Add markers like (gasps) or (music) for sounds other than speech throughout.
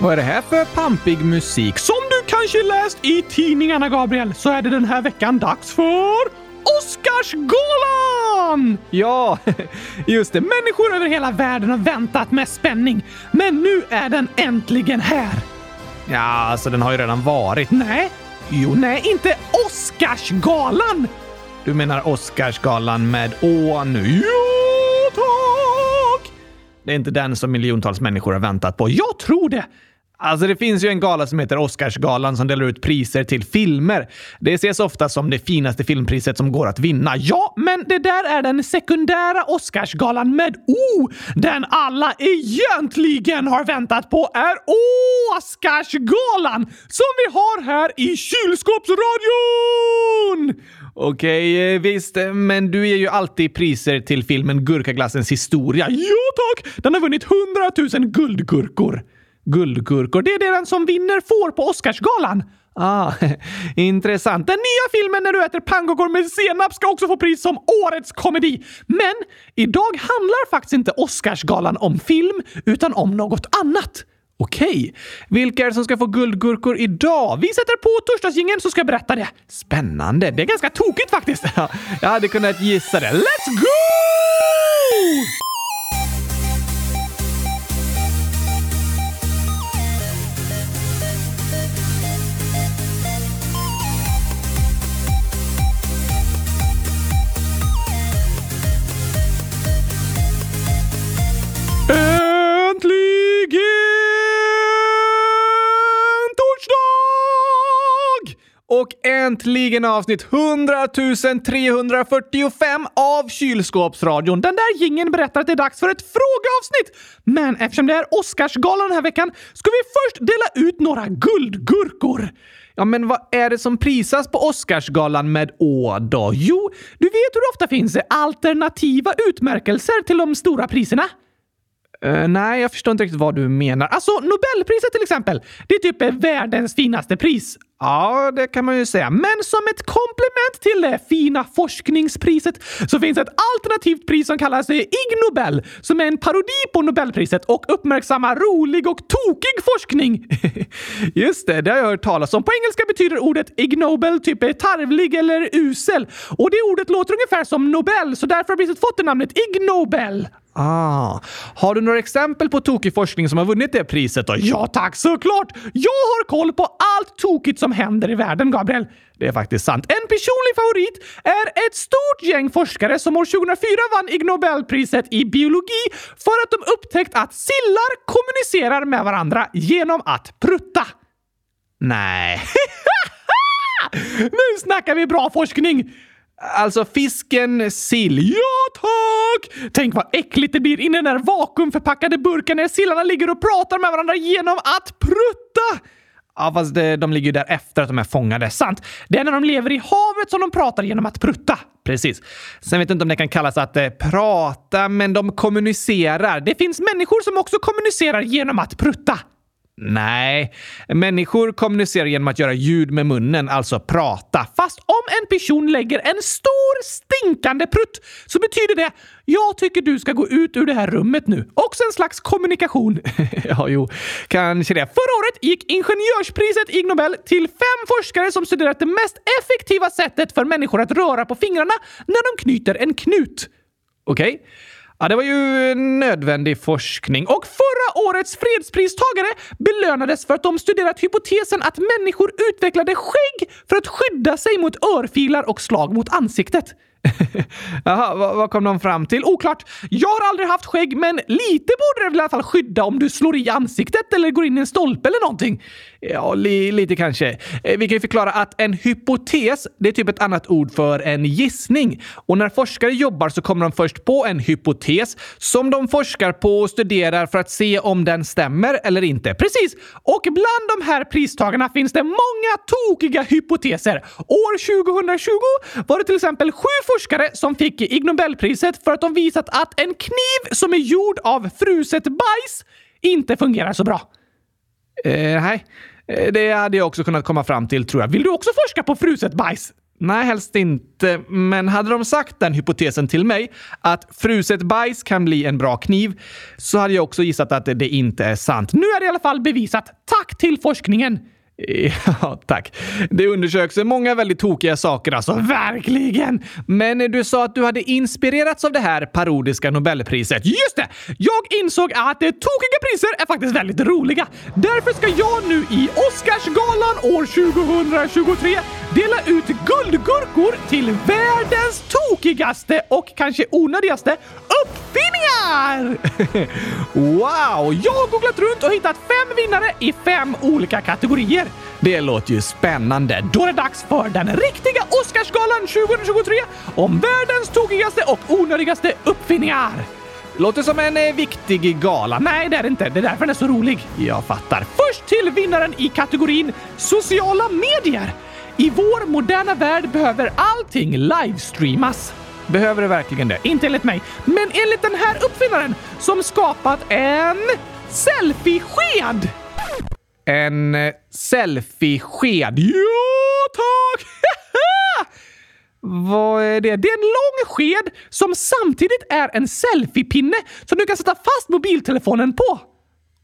Vad är det här för pampig musik? Som du kanske läst i tidningarna, Gabriel, så är det den här veckan dags för Oscarsgalan! Ja, (laughs) just det. Människor över hela världen har väntat med spänning, men nu är den äntligen här. Ja, alltså den har ju redan varit. Nej, jo, nej, inte Oscarsgalan! Du menar Oscarsgalan med Å nu? Jo, tack! Det är inte den som miljontals människor har väntat på. Jag tror det! Alltså det finns ju en gala som heter Oscarsgalan som delar ut priser till filmer. Det ses ofta som det finaste filmpriset som går att vinna. Ja, men det där är den sekundära Oscarsgalan med O! Den alla egentligen har väntat på är Oscarsgalan som vi har här i kylskåpsradion! Okej, okay, visst, eh, men du ger ju alltid priser till filmen Gurkaglassens historia. Ja tack! Den har vunnit 100 000 guldgurkor. Guldgurkor, det är det den som vinner får på Oscarsgalan. Ah, (laughs) intressant. Den nya filmen När du äter pannkakor med senap ska också få pris som Årets komedi. Men idag handlar faktiskt inte Oscarsgalan om film, utan om något annat. Okej. Vilka är det som ska få guldgurkor idag? Vi sätter på torsdagsgingen så ska jag berätta det. Spännande. Det är ganska tokigt faktiskt. (laughs) jag hade kunnat gissa det. Let's go! Äntligen avsnitt 100 345 av Kylskåpsradion. Den där gingen berättar att det är dags för ett frågeavsnitt! Men eftersom det är Oscarsgalan den här veckan ska vi först dela ut några guldgurkor. Ja, men vad är det som prisas på Oscarsgalan med Å då? Jo, du vet hur det ofta finns alternativa utmärkelser till de stora priserna? Uh, nej, jag förstår inte riktigt vad du menar. Alltså, Nobelpriset till exempel. Det är typ världens finaste pris. Ja, det kan man ju säga. Men som ett komplement till det fina forskningspriset så finns ett alternativt pris som kallas Ig Nobel, som är en parodi på Nobelpriset och uppmärksammar rolig och tokig forskning. (laughs) Just det, det har jag hört talas om. På engelska betyder ordet Ig Nobel typ tarvlig eller usel. Och det ordet låter ungefär som Nobel, så därför har priset fått det namnet Ig Nobel. Ah. Har du några exempel på tokig forskning som har vunnit det priset då? Ja tack, såklart! Jag har koll på allt tokigt som händer i världen, Gabriel. Det är faktiskt sant. En personlig favorit är ett stort gäng forskare som år 2004 vann Ig Nobelpriset i biologi för att de upptäckt att sillar kommunicerar med varandra genom att prutta. Nej. (laughs) nu snackar vi bra forskning! Alltså fisken sill. Ja tack! Tänk vad äckligt det blir i den där vakuumförpackade burken när sillarna ligger och pratar med varandra genom att prutta! Ja, fast det, de ligger ju där efter att de är fångade. Sant! Det är när de lever i havet som de pratar genom att prutta. Precis. Sen vet jag inte om det kan kallas att eh, prata, men de kommunicerar. Det finns människor som också kommunicerar genom att prutta. Nej, människor kommunicerar genom att göra ljud med munnen, alltså prata. Fast om en person lägger en stor stinkande prutt så betyder det “Jag tycker du ska gå ut ur det här rummet nu”. Också en slags kommunikation. (laughs) ja, jo, kanske det. Förra året gick ingenjörspriset Ig Nobel till fem forskare som studerat det mest effektiva sättet för människor att röra på fingrarna när de knyter en knut. Okej. Okay. Ja, det var ju nödvändig forskning. Och förra årets fredspristagare belönades för att de studerat hypotesen att människor utvecklade skägg för att skydda sig mot örfilar och slag mot ansiktet. (laughs) Jaha, vad, vad, kom de fram till? Oklart. Jag har aldrig haft skägg, men lite borde det väl i alla fall skydda om du slår i ansiktet eller går in i en stolpe eller någonting. Ja, li, lite kanske. Eh, vi kan ju förklara att en hypotes, det är typ ett annat ord för en gissning. Och när forskare jobbar så kommer de först på en hypotes som de forskar på och studerar för att se om den stämmer eller inte. Precis! Och bland de här pristagarna finns det många tokiga hypoteser. År 2020 var det till exempel sju forskare som fick Ig Nobelpriset för att de visat att en kniv som är gjord av fruset bajs inte fungerar så bra. Eh, nej, eh, det hade jag också kunnat komma fram till tror jag. Vill du också forska på fruset bajs? Nej, helst inte. Men hade de sagt den hypotesen till mig, att fruset bajs kan bli en bra kniv, så hade jag också gissat att det inte är sant. Nu är det i alla fall bevisat. Tack till forskningen! (laughs) Ja, tack. Det undersöks många väldigt tokiga saker alltså. Verkligen! Men du sa att du hade inspirerats av det här parodiska Nobelpriset. Just det! Jag insåg att tokiga priser är faktiskt väldigt roliga. Därför ska jag nu i Oscarsgalan år 2023 dela ut guldgurkor till världens tokigaste och kanske onödigaste uppfinningar! (laughs) wow! Jag har googlat runt och hittat fem vinnare i fem olika kategorier. Det låter ju spännande. Då är det dags för den riktiga Oscarsgalan 2023 om världens tokigaste och onödigaste uppfinningar. Låter som en eh, viktig gala. Nej, det är det inte. Det är därför den är så rolig. Jag fattar. Först till vinnaren i kategorin sociala medier. I vår moderna värld behöver allting livestreamas. Behöver det verkligen det? Inte enligt mig, men enligt den här uppfinnaren som skapat en selfiesked. En eh, selfiesked? Ja, tack! (laughs) Vad är det? Det är en lång sked som samtidigt är en selfiepinne som du kan sätta fast mobiltelefonen på.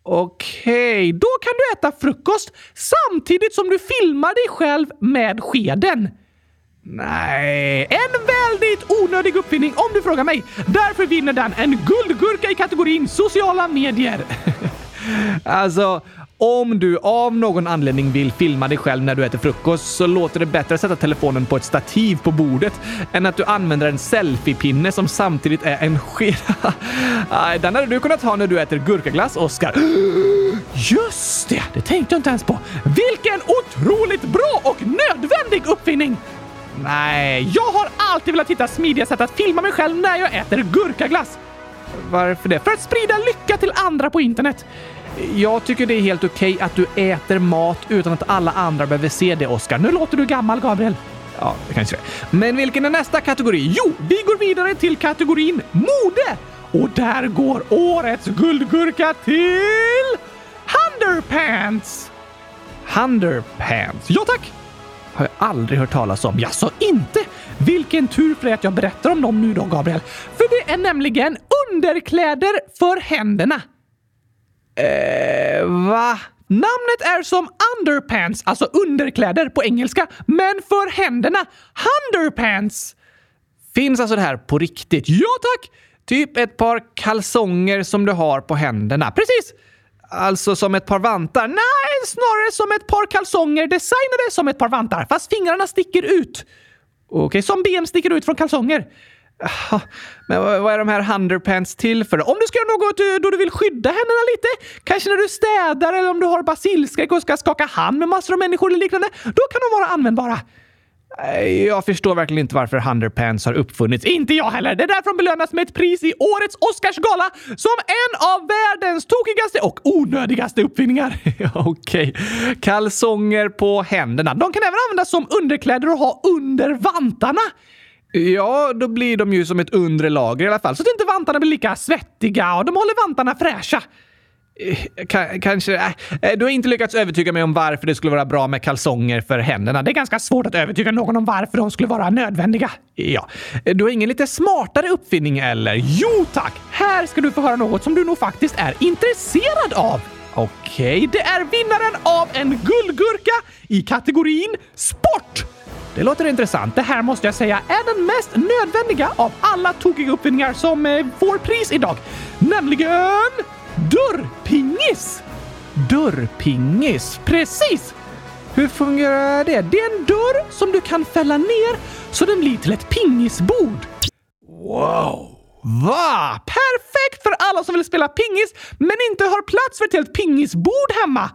Okej, okay. då kan du äta frukost samtidigt som du filmar dig själv med skeden. Nej. En väldigt onödig uppfinning om du frågar mig. Därför vinner den en guldgurka i kategorin sociala medier. (laughs) alltså, om du av någon anledning vill filma dig själv när du äter frukost så låter det bättre att sätta telefonen på ett stativ på bordet än att du använder en selfiepinne som samtidigt är en sked. (laughs) Den hade du kunnat ha när du äter gurkaglass, Oskar. (gasps) Just det! Det tänkte jag inte ens på. Vilken otroligt bra och nödvändig uppfinning! Nej, jag har alltid velat hitta smidiga sätt att filma mig själv när jag äter gurkaglass. Varför det? För att sprida lycka till andra på internet. Jag tycker det är helt okej okay att du äter mat utan att alla andra behöver se det, Oskar. Nu låter du gammal, Gabriel. Ja, det kanske det Men vilken är nästa kategori? Jo, vi går vidare till kategorin mode! Och där går årets guldgurka till... Hunderpants! Hunderpants, Ja, tack! Har jag aldrig hört talas om. Jaså, inte? Vilken tur för dig att jag berättar om dem nu då, Gabriel. För det är nämligen underkläder för händerna. Eh, va? Namnet är som underpants, alltså underkläder på engelska, men för händerna underpants. Finns alltså det här på riktigt? Ja tack! Typ ett par kalsonger som du har på händerna. Precis! Alltså som ett par vantar? Nej, snarare som ett par kalsonger designade som ett par vantar, fast fingrarna sticker ut. Okej, okay, som ben sticker ut från kalsonger. Men vad är de här underpants till för? Om du ska göra något eh, då du vill skydda händerna lite, kanske när du städar eller om du har basilskräck och ska skaka hand med massor av människor eller liknande, då kan de vara användbara. Eh, jag förstår verkligen inte varför underpants har uppfunnits. Inte jag heller! Det är därför de belönas med ett pris i årets Oscarsgala som en av världens tokigaste och onödigaste uppfinningar. (laughs) Okej. Okay. Kalsonger på händerna. De kan även användas som underkläder och ha under vantarna. Ja, då blir de ju som ett undre lager i alla fall, så att inte vantarna blir lika svettiga och de håller vantarna fräscha. Eh, K kanske... Äh, du har inte lyckats övertyga mig om varför det skulle vara bra med kalsonger för händerna. Det är ganska svårt att övertyga någon om varför de skulle vara nödvändiga. Ja. Du har ingen lite smartare uppfinning eller? Jo tack! Här ska du få höra något som du nog faktiskt är intresserad av. Okej. Okay. Det är vinnaren av en guldgurka i kategorin sport! Det låter intressant. Det här måste jag säga är den mest nödvändiga av alla tokiga uppfinningar som eh, får pris idag. Nämligen dörrpingis! Dörrpingis? Precis! Hur fungerar det? Det är en dörr som du kan fälla ner så den blir till ett pingisbord. Wow! Va? Perfekt för alla som vill spela pingis men inte har plats för ett helt pingisbord hemma.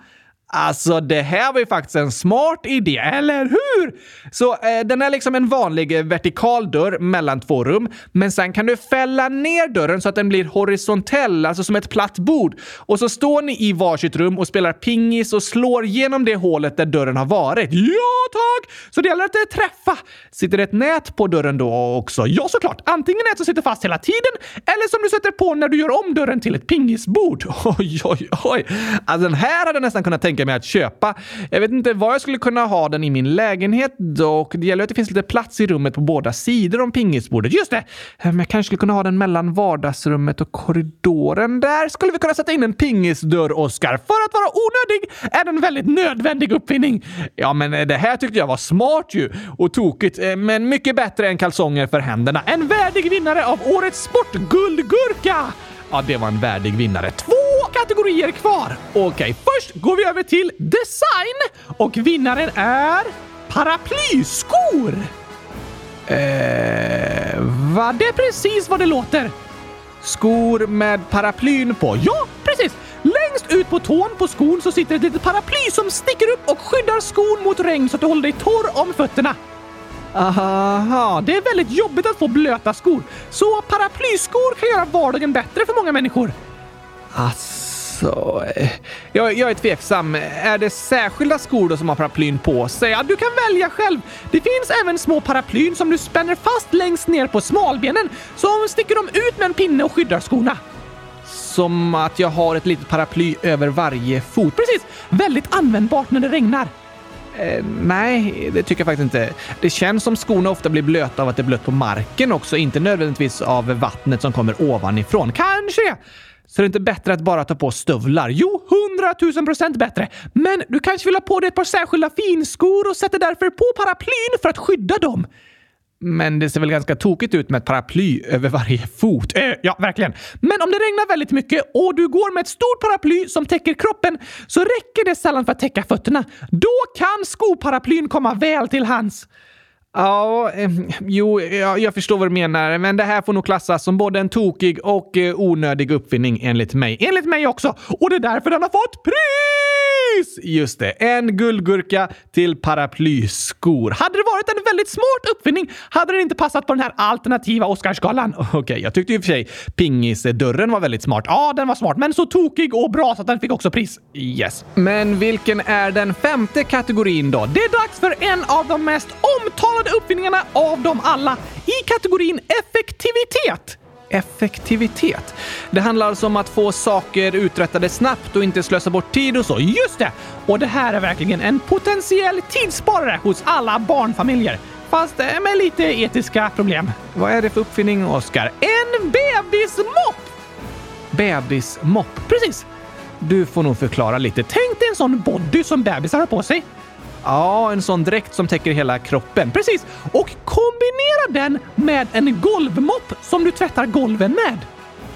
Alltså, det här var ju faktiskt en smart idé, eller hur? Så eh, den är liksom en vanlig eh, vertikal dörr mellan två rum, men sen kan du fälla ner dörren så att den blir horisontell, alltså som ett platt bord. Och så står ni i varsitt rum och spelar pingis och slår genom det hålet där dörren har varit. Ja, tack! Så det gäller att eh, träffa. Sitter det ett nät på dörren då också? Ja, såklart. Antingen ett som sitter fast hela tiden, eller som du sätter på när du gör om dörren till ett pingisbord. (laughs) Oj, oj, oj. Alltså, den här hade jag nästan kunnat tänka tänka mig att köpa. Jag vet inte var jag skulle kunna ha den i min lägenhet dock. Det gäller att det finns lite plats i rummet på båda sidor om pingisbordet. Just det! Eh, men jag kanske skulle kunna ha den mellan vardagsrummet och korridoren. Där skulle vi kunna sätta in en pingisdörr, Oskar. För att vara onödig är den en väldigt nödvändig uppfinning. Ja, men eh, det här tyckte jag var smart ju. Och tokigt, eh, men mycket bättre än kalsonger för händerna. En värdig vinnare av årets sportguldgurka! Ja, det var en värdig vinnare. Två kategorier kvar. Okej, först går vi över till design och vinnaren är paraplyskor. Eh, va? Det är precis vad det låter. Skor med paraplyn på. Ja, precis! Längst ut på tån på skon så sitter ett litet paraply som sticker upp och skyddar skon mot regn så att du håller dig torr om fötterna. Aha, det är väldigt jobbigt att få blöta skor. Så paraplyskor kan göra vardagen bättre för många människor. Alltså, jag, jag är tveksam. Är det särskilda skor då som har paraplyn på sig? Ja, du kan välja själv. Det finns även små paraplyn som du spänner fast längst ner på smalbenen. Så sticker de ut med en pinne och skyddar skorna. Som att jag har ett litet paraply över varje fot. Precis! Väldigt användbart när det regnar. Eh, nej, det tycker jag faktiskt inte. Det känns som skorna ofta blir blöta av att det är blött på marken också, inte nödvändigtvis av vattnet som kommer ovanifrån. Kanske! Så det är inte bättre att bara ta på stövlar? Jo, hundratusen procent bättre! Men du kanske vill ha på dig ett par särskilda finskor och sätter därför på paraplyn för att skydda dem? Men det ser väl ganska tokigt ut med ett paraply över varje fot? Eh, ja, verkligen. Men om det regnar väldigt mycket och du går med ett stort paraply som täcker kroppen så räcker det sällan för att täcka fötterna. Då kan skoparaplyn komma väl till hands. Ja, eh, jo, jag, jag förstår vad du menar, men det här får nog klassas som både en tokig och eh, onödig uppfinning enligt mig. Enligt mig också! Och det är därför den har fått pris! Just det, en guldgurka till paraplyskor. Hade det varit en väldigt smart uppfinning hade den inte passat på den här alternativa Oscarsgalan. (laughs) Okej, okay, jag tyckte i och för sig pingisdörren var väldigt smart. Ja, den var smart, men så tokig och bra så att den fick också pris. Yes. Men vilken är den femte kategorin då? Det är dags för en av de mest omtalade uppfinningarna av dem alla i kategorin effektivitet. Effektivitet. Det handlar alltså om att få saker uträttade snabbt och inte slösa bort tid och så. Just det! Och det här är verkligen en potentiell tidssparare hos alla barnfamiljer. Fast med lite etiska problem. Vad är det för uppfinning, Oskar? En bebismopp! Bebismopp, precis. Du får nog förklara lite. Tänk dig en sån body som bebisar har på sig. Ja, en sån dräkt som täcker hela kroppen. Precis! Och kombinera den med en golvmopp som du tvättar golven med.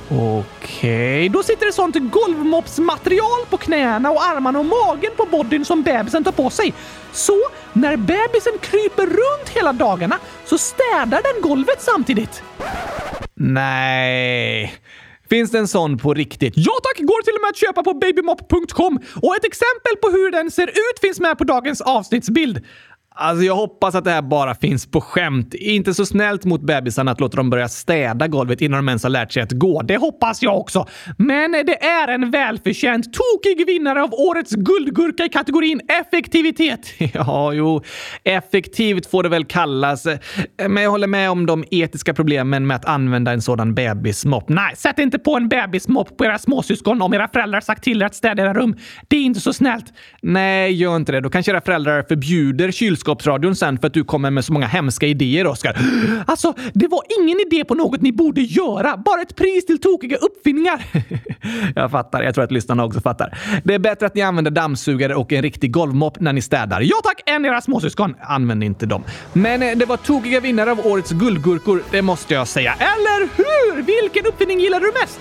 Okej, okay. då sitter det sånt golvmoppsmaterial på knäna och armarna och magen på bodyn som bebisen tar på sig. Så när bebisen kryper runt hela dagarna så städar den golvet samtidigt. Nej. Finns det en sån på riktigt? Ja tack! Går till och med att köpa på babymop.com och ett exempel på hur den ser ut finns med på dagens avsnittsbild. Alltså jag hoppas att det här bara finns på skämt. Inte så snällt mot bebisarna att låta dem börja städa golvet innan de ens har lärt sig att gå. Det hoppas jag också. Men det är en välförtjänt tokig vinnare av årets guldgurka i kategorin effektivitet. (laughs) Ja, jo, effektivt får det väl kallas. Men jag håller med om de etiska problemen med att använda en sådan bebismopp. Nej, sätt inte på en bebismopp på era småsyskon om era föräldrar sagt till er att städa era rum. Det är inte så snällt. Nej, gör inte det. Då kanske era föräldrar förbjuder kylskåpet kylskåpsradion sen för att du kommer med så många hemska idéer, Oskar. Alltså, det var ingen idé på något ni borde göra. Bara ett pris till tokiga uppfinningar. (laughs) jag fattar. Jag tror att lyssnarna också fattar. Det är bättre att ni använder dammsugare och en riktig golvmopp när ni städar. Ja tack! Än era småsyskon. Använd inte dem. Men eh, det var tokiga vinnare av årets guldgurkor, det måste jag säga. Eller hur? Vilken uppfinning gillar du mest?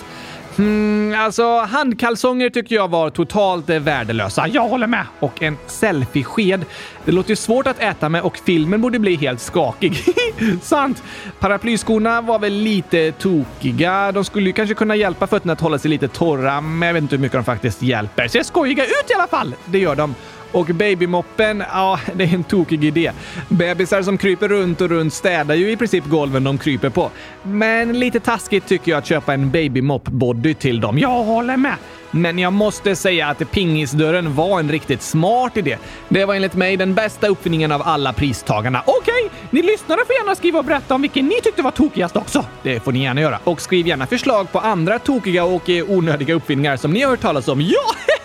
Hmm, alltså, handkalsonger tycker jag var totalt eh, värdelösa. Jag håller med. Och en selfiesked. Det låter ju svårt att äta med och filmen borde bli helt skakig. (laughs) Sant! Paraplyskorna var väl lite tokiga. De skulle ju kanske kunna hjälpa fötterna att hålla sig lite torra, men jag vet inte hur mycket de faktiskt hjälper. Ser skojiga ut i alla fall! Det gör de. Och babymoppen, ja, det är en tokig idé. Bebisar som kryper runt och runt städar ju i princip golven de kryper på. Men lite taskigt tycker jag att köpa en babymopp-body till dem. Jag håller med! Men jag måste säga att pingisdörren var en riktigt smart idé. Det var enligt mig den bästa uppfinningen av alla pristagarna. Okej, okay, ni lyssnare får gärna skriva och berätta om vilken ni tyckte var tokigast också. Det får ni gärna göra. Och skriv gärna förslag på andra tokiga och onödiga uppfinningar som ni har hört talas om. Ja! (laughs)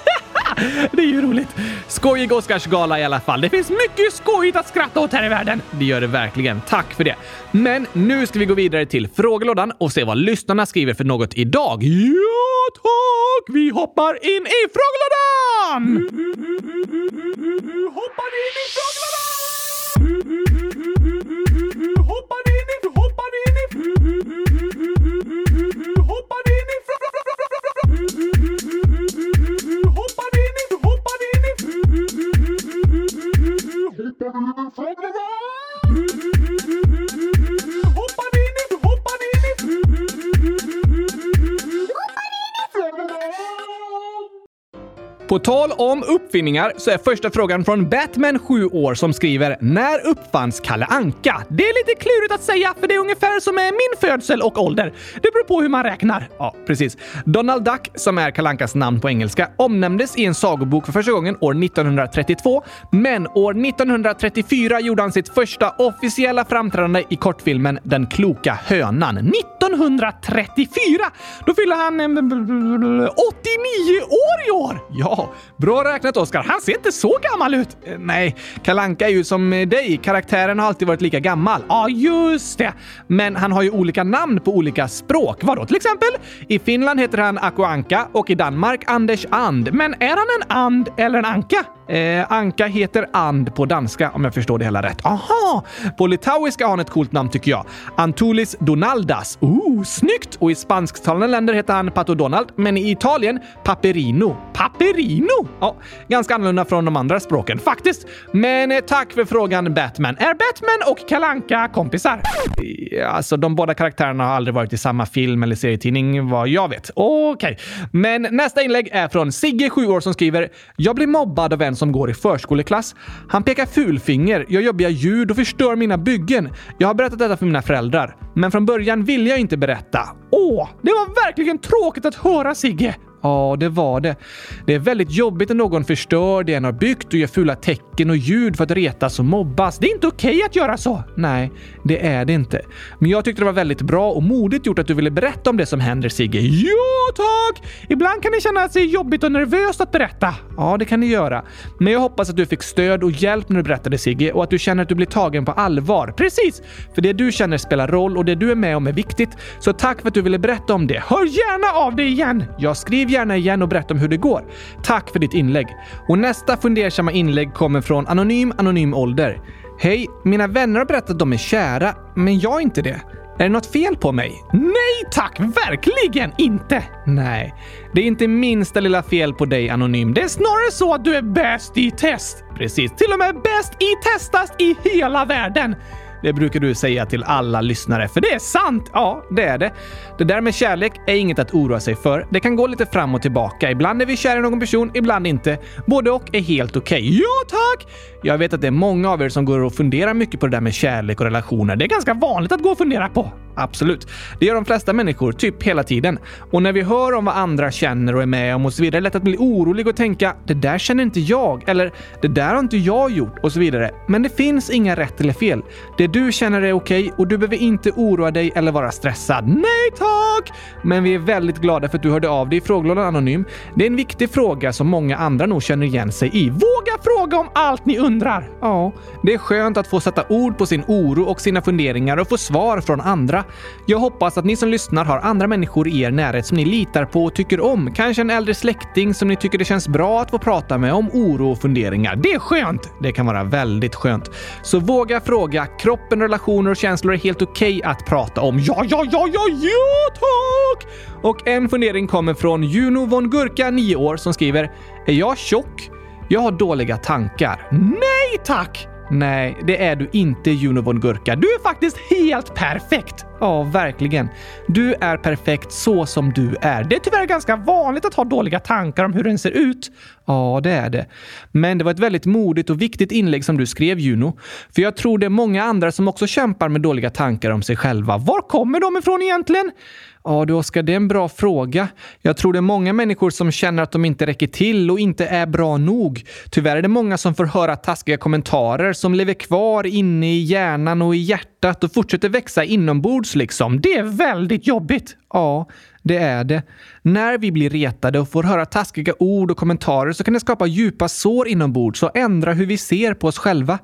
det är ju roligt. Skojig Oscarsgala i alla fall. Det finns mycket skojigt att skratta åt här i världen. Det gör det verkligen. Tack för det. Men nu ska vi gå vidare till frågelådan och se vad lyssnarna skriver för något idag. Ja, tack! Vi hoppar in i frågelådan! Hoppar in i frågelådan! Hoppar in i... Hoppar in i... Hoppar in i... hate that we live På tal om uppfinningar så är första frågan från Batman 7 år som skriver “När uppfanns Kalle Anka?” Det är lite klurigt att säga, för det är ungefär som med min födsel och ålder. Det beror på hur man räknar. Ja, precis. Donald Duck, som är Kalle Ankas namn på engelska, omnämndes i en sagobok för första gången år 1932, men år 1934 gjorde han sitt första officiella framträdande i kortfilmen Den kloka hönan. 1934! Då fyller han eh, 89 år i år! Ja, bra räknat Oskar. Han ser inte så gammal ut. Eh, nej, Kalle Anka är ju som eh, dig. Karaktären har alltid varit lika gammal. Ja, just det. Men han har ju olika namn på olika språk. Vadå till exempel? I Finland heter han Aku Anka och i Danmark Anders And. Men är han en and eller en anka? Eh, Anka heter and på danska om jag förstår det hela rätt. Aha! På litauiska har han ett coolt namn tycker jag. Antulis Donaldas. Ooh, snyggt! Och i spansktalande länder heter han Pato Donald, men i Italien Paperino. Paperino! Ja, ganska annorlunda från de andra språken faktiskt. Men eh, tack för frågan Batman. Är Batman och Kalanka kompisar? Ja, Alltså, de båda karaktärerna har aldrig varit i samma film eller serietidning vad jag vet. Okej, men nästa inlägg är från Sigge, 7 år, som skriver “Jag blir mobbad av en som går i förskoleklass. Han pekar fulfinger, gör jobbiga ljud och förstör mina byggen. Jag har berättat detta för mina föräldrar, men från början ville jag inte berätta. Åh, det var verkligen tråkigt att höra Sigge. Ja, det var det. Det är väldigt jobbigt när någon förstör det en har byggt och gör fula tecken och ljud för att retas och mobbas. Det är inte okej att göra så. Nej, det är det inte. Men jag tyckte det var väldigt bra och modigt gjort att du ville berätta om det som händer, Sigge. Ja, tack! Ibland kan det kännas jobbigt och nervöst att berätta. Ja, det kan det göra. Men jag hoppas att du fick stöd och hjälp när du berättade, Sigge, och att du känner att du blir tagen på allvar. Precis! För det du känner spelar roll och det du är med om är viktigt. Så tack för att du ville berätta om det. Hör gärna av dig igen! Jag skriver gärna igen och berätta om hur det går. Tack för ditt inlägg. Och nästa fundersamma inlägg kommer från Anonym Anonym Ålder. Hej! Mina vänner har berättat att de är kära, men jag är inte det. Är det något fel på mig? Nej tack, verkligen inte! Nej, det är inte minsta lilla fel på dig Anonym. Det är snarare så att du är bäst i test. Precis. Till och med bäst i testast i hela världen. Det brukar du säga till alla lyssnare, För det är sant! Ja, det är det. Det där med kärlek är inget att oroa sig för. Det kan gå lite fram och tillbaka. Ibland är vi kära i någon person, ibland inte. Både och är helt okej. Ja tack! Jag vet att det är många av er som går och funderar mycket på det där med kärlek och relationer. Det är ganska vanligt att gå och fundera på. Absolut. Det gör de flesta människor, typ hela tiden. Och när vi hör om vad andra känner och är med om och så vidare, är det lätt att bli orolig och tänka “det där känner inte jag” eller “det där har inte jag gjort” och så vidare. Men det finns inga rätt eller fel. Det du känner är okej och du behöver inte oroa dig eller vara stressad. Nej tack! Men vi är väldigt glada för att du hörde av dig i frågelådan Anonym. Det är en viktig fråga som många andra nog känner igen sig i. Våga fråga om allt ni undrar! Ja, det är skönt att få sätta ord på sin oro och sina funderingar och få svar från andra. Jag hoppas att ni som lyssnar har andra människor i er närhet som ni litar på och tycker om. Kanske en äldre släkting som ni tycker det känns bra att få prata med om oro och funderingar. Det är skönt! Det kan vara väldigt skönt. Så våga fråga. Kroppen, relationer och känslor är helt okej att prata om. Ja, ja, ja, ja, ja tack! Och en fundering kommer från Juno von Gurka, 9 år, som skriver “Är jag tjock? Jag har dåliga tankar.” Nej tack! Nej, det är du inte Juno von Gurka. Du är faktiskt helt perfekt! Ja, verkligen. Du är perfekt så som du är. Det är tyvärr ganska vanligt att ha dåliga tankar om hur den ser ut. Ja, det är det. Men det var ett väldigt modigt och viktigt inlägg som du skrev, Juno. För jag tror det är många andra som också kämpar med dåliga tankar om sig själva. Var kommer de ifrån egentligen? Ja du Oskar, det är en bra fråga. Jag tror det är många människor som känner att de inte räcker till och inte är bra nog. Tyvärr är det många som får höra taskiga kommentarer som lever kvar inne i hjärnan och i hjärtat och fortsätter växa inombords liksom. Det är väldigt jobbigt. Ja, det är det. När vi blir retade och får höra taskiga ord och kommentarer så kan det skapa djupa sår inombords och ändra hur vi ser på oss själva.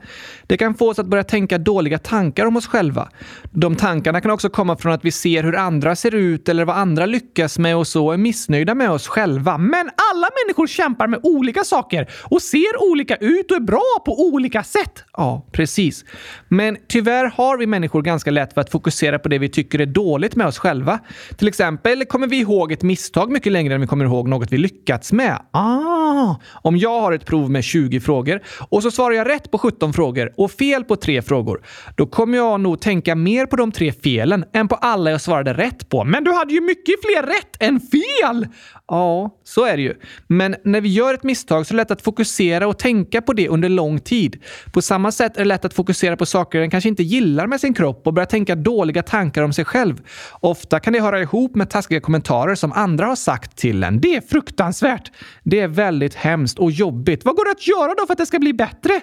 Det kan få oss att börja tänka dåliga tankar om oss själva. De tankarna kan också komma från att vi ser hur andra ser ut eller vad andra lyckas med och så är missnöjda med oss själva. Men alla människor kämpar med olika saker och ser olika ut och är bra på olika sätt. Ja, precis. Men tyvärr har vi människor ganska lätt för att fokusera på det vi tycker är dåligt med oss själva. Till exempel kommer vi ihåg ett misstag mycket längre än vi kommer ihåg något vi lyckats med. Ah! Om jag har ett prov med 20 frågor och så svarar jag rätt på 17 frågor och fel på tre frågor, då kommer jag nog tänka mer på de tre felen än på alla jag svarade rätt på. Men du hade ju mycket fler rätt än fel! Ja, så är det ju. Men när vi gör ett misstag så är det lätt att fokusera och tänka på det under lång tid. På samma sätt är det lätt att fokusera på saker den kanske inte gillar med sin kropp och börja tänka dåliga tankar om sig själv. Ofta kan det höra ihop med taskiga kommentarer som andra har sagt till en. Det är fruktansvärt! Det är väldigt hemskt och jobbigt. Vad går det att göra då för att det ska bli bättre?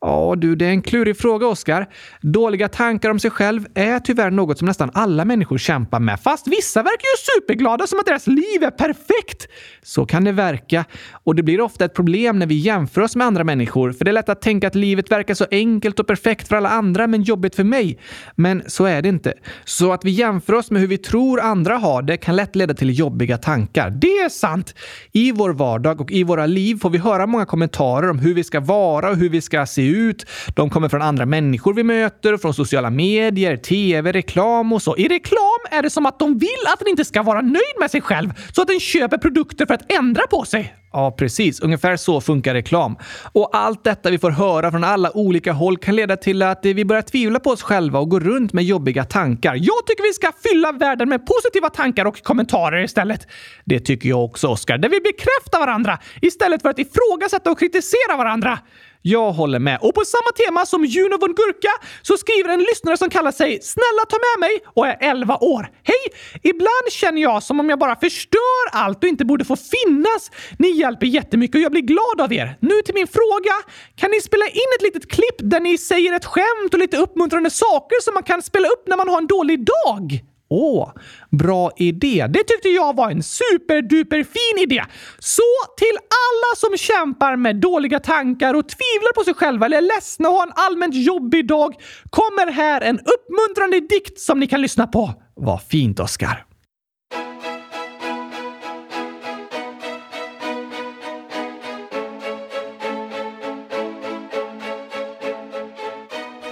Ja du, det är en klurig fråga, Oskar. Dåliga tankar om sig själv är tyvärr något som nästan alla människor kämpar med. Fast vissa verkar ju superglada som att deras liv är perfekt. Så kan det verka. Och det blir ofta ett problem när vi jämför oss med andra människor. För det är lätt att tänka att livet verkar så enkelt och perfekt för alla andra, men jobbigt för mig. Men så är det inte. Så att vi jämför oss med hur vi tror andra har det kan lätt leda till jobbiga tankar. Det är sant. I vår vardag och i våra liv får vi höra många kommentarer om hur vi ska vara och hur vi ska se ut. De kommer från andra människor vi möter, från sociala medier, tv, reklam och så. I reklam är det som att de vill att den inte ska vara nöjd med sig själv så att den köper produkter för att ändra på sig. Ja, precis. Ungefär så funkar reklam. Och allt detta vi får höra från alla olika håll kan leda till att vi börjar tvivla på oss själva och gå runt med jobbiga tankar. Jag tycker vi ska fylla världen med positiva tankar och kommentarer istället. Det tycker jag också, Oskar. Där vi bekräftar varandra istället för att ifrågasätta och kritisera varandra. Jag håller med. Och på samma tema som Juno von Gurka så skriver en lyssnare som kallar sig “Snälla ta med mig” och är 11 år. Hej! Ibland känner jag som om jag bara förstör allt och inte borde få finnas. Ni hjälper jättemycket och jag blir glad av er. Nu till min fråga. Kan ni spela in ett litet klipp där ni säger ett skämt och lite uppmuntrande saker som man kan spela upp när man har en dålig dag? Åh, bra idé. Det tyckte jag var en superduper fin idé. Så till alla som kämpar med dåliga tankar och tvivlar på sig själva eller är ledsna och har en allmänt jobbig dag kommer här en uppmuntrande dikt som ni kan lyssna på. Vad fint, Oskar.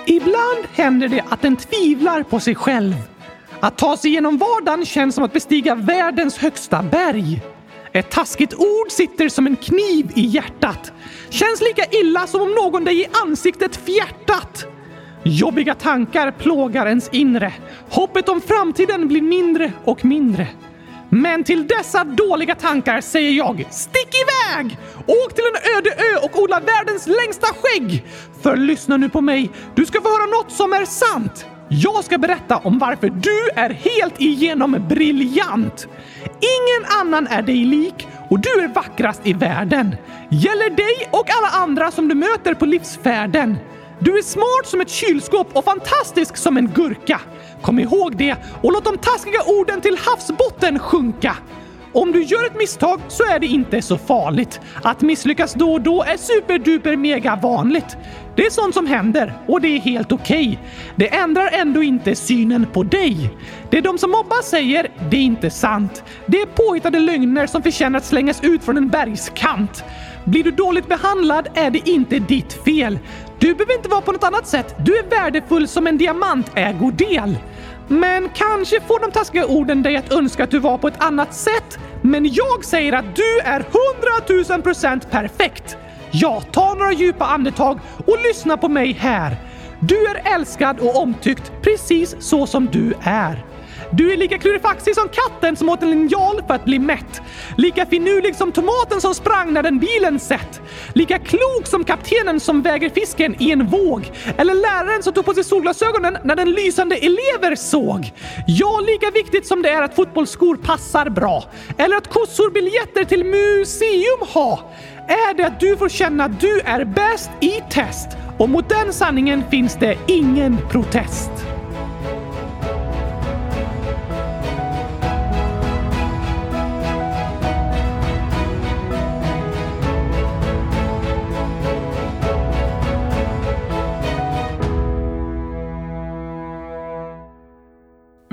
Ibland händer det att en tvivlar på sig själv. Att ta sig genom vardagen känns som att bestiga världens högsta berg. Ett taskigt ord sitter som en kniv i hjärtat. Känns lika illa som om någon dig i ansiktet fjärtat. Jobbiga tankar plågar ens inre. Hoppet om framtiden blir mindre och mindre. Men till dessa dåliga tankar säger jag stick iväg! Åk till en öde ö och odla världens längsta skägg! För lyssna nu på mig, du ska få höra något som är sant. Jag ska berätta om varför du är helt igenom briljant. Ingen annan är dig lik och du är vackrast i världen. Gäller dig och alla andra som du möter på livsfärden. Du är smart som ett kylskåp och fantastisk som en gurka. Kom ihåg det och låt de taskiga orden till havsbotten sjunka. Om du gör ett misstag så är det inte så farligt. Att misslyckas då och då är superduper mega vanligt. Det är sånt som händer och det är helt okej. Okay. Det ändrar ändå inte synen på dig. Det de som mobbar säger, det är inte sant. Det är påhittade lögner som förtjänar att slängas ut från en bergskant. Blir du dåligt behandlad är det inte ditt fel. Du behöver inte vara på något annat sätt. Du är värdefull som en diamantägodel. Men kanske får de taskiga orden dig att önska att du var på ett annat sätt. Men jag säger att du är 100 000 procent perfekt. Ja, ta några djupa andetag och lyssna på mig här. Du är älskad och omtyckt precis så som du är. Du är lika klurifaxig som katten som åt en linjal för att bli mätt. Lika finurlig som tomaten som sprang när den bilen sett. Lika klok som kaptenen som väger fisken i en våg. Eller läraren som tog på sig solglasögonen när den lysande elever såg. Ja, lika viktigt som det är att fotbollsskor passar bra. Eller att kossor biljetter till museum ha. Är det att du får känna att du är bäst i test. Och mot den sanningen finns det ingen protest.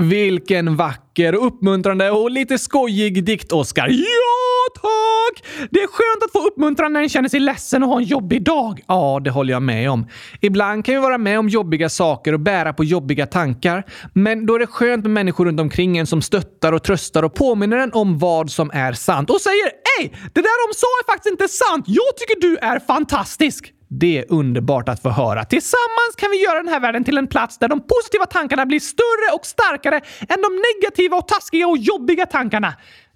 Vilken vacker, uppmuntrande och lite skojig dikt, Oskar. Ja, tack! Det är skönt att få uppmuntran när en känner sig ledsen och har en jobbig dag. Ja, det håller jag med om. Ibland kan vi vara med om jobbiga saker och bära på jobbiga tankar. Men då är det skönt med människor runt omkring en som stöttar och tröstar och påminner en om vad som är sant och säger Ey, det där de sa är faktiskt inte sant. Jag tycker du är fantastisk. Det är underbart att få höra. Tillsammans kan vi göra den här världen till en plats där de positiva tankarna blir större och starkare än de negativa och taskiga och jobbiga tankarna.